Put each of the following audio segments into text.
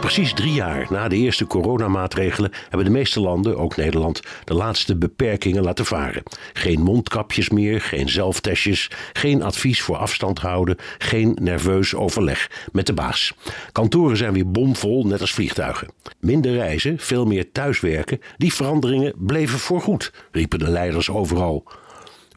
Precies drie jaar na de eerste coronamaatregelen hebben de meeste landen, ook Nederland, de laatste beperkingen laten varen. Geen mondkapjes meer, geen zelftestjes, geen advies voor afstand houden, geen nerveus overleg met de baas. Kantoren zijn weer bomvol, net als vliegtuigen. Minder reizen, veel meer thuiswerken, die veranderingen bleven voorgoed, riepen de leiders overal.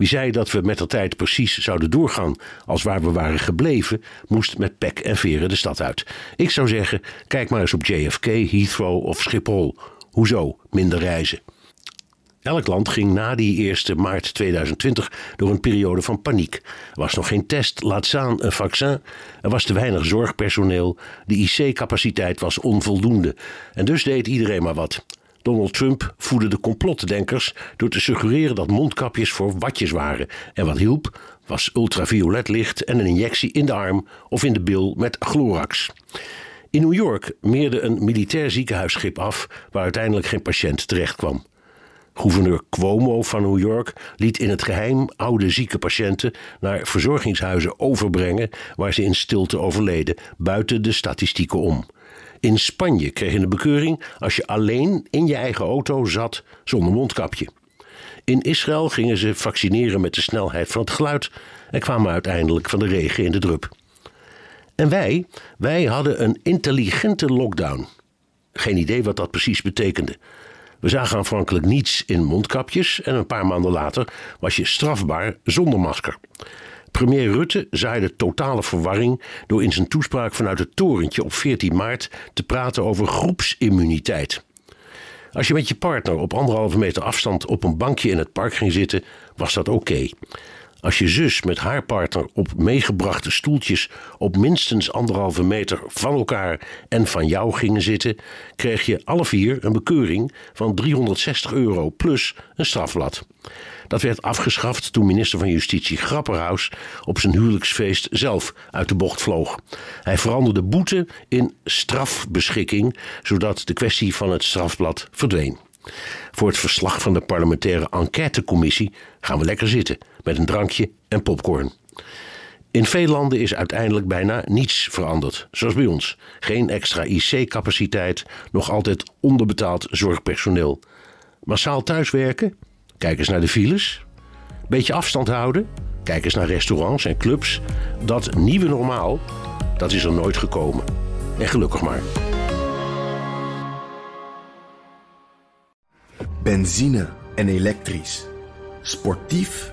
Wie zei dat we met de tijd precies zouden doorgaan als waar we waren gebleven, moest met pek en veren de stad uit. Ik zou zeggen, kijk maar eens op JFK, Heathrow of Schiphol. Hoezo minder reizen? Elk land ging na die eerste maart 2020 door een periode van paniek. Er was nog geen test, laat staan een vaccin. Er was te weinig zorgpersoneel. De IC-capaciteit was onvoldoende. En dus deed iedereen maar wat. Donald Trump voedde de complotdenkers door te suggereren dat mondkapjes voor watjes waren. En wat hielp, was ultraviolet licht en een injectie in de arm of in de bil met chlorax. In New York meerde een militair ziekenhuisschip af waar uiteindelijk geen patiënt terecht kwam. Gouverneur Cuomo van New York liet in het geheim oude zieke patiënten naar verzorgingshuizen overbrengen waar ze in stilte overleden, buiten de statistieken om. In Spanje kreeg je een bekeuring als je alleen in je eigen auto zat zonder mondkapje. In Israël gingen ze vaccineren met de snelheid van het geluid en kwamen uiteindelijk van de regen in de drup. En wij, wij hadden een intelligente lockdown. Geen idee wat dat precies betekende. We zagen aanvankelijk niets in mondkapjes en een paar maanden later was je strafbaar zonder masker. Premier Rutte zaaide totale verwarring door in zijn toespraak vanuit het torentje op 14 maart te praten over groepsimmuniteit. Als je met je partner op anderhalve meter afstand op een bankje in het park ging zitten, was dat oké. Als je zus met haar partner op meegebrachte stoeltjes op minstens anderhalve meter van elkaar en van jou gingen zitten, kreeg je alle vier een bekeuring van 360 euro plus een strafblad. Dat werd afgeschaft toen minister van Justitie Grapperhaus op zijn huwelijksfeest zelf uit de bocht vloog. Hij veranderde boete in strafbeschikking, zodat de kwestie van het strafblad verdween. Voor het verslag van de parlementaire enquêtecommissie gaan we lekker zitten met een drankje en popcorn. In veel landen is uiteindelijk bijna niets veranderd, zoals bij ons. Geen extra IC-capaciteit, nog altijd onderbetaald zorgpersoneel. Massaal thuiswerken? Kijk eens naar de files. Beetje afstand houden? Kijk eens naar restaurants en clubs. Dat nieuwe normaal, dat is er nooit gekomen. En gelukkig maar. Benzine en elektrisch. Sportief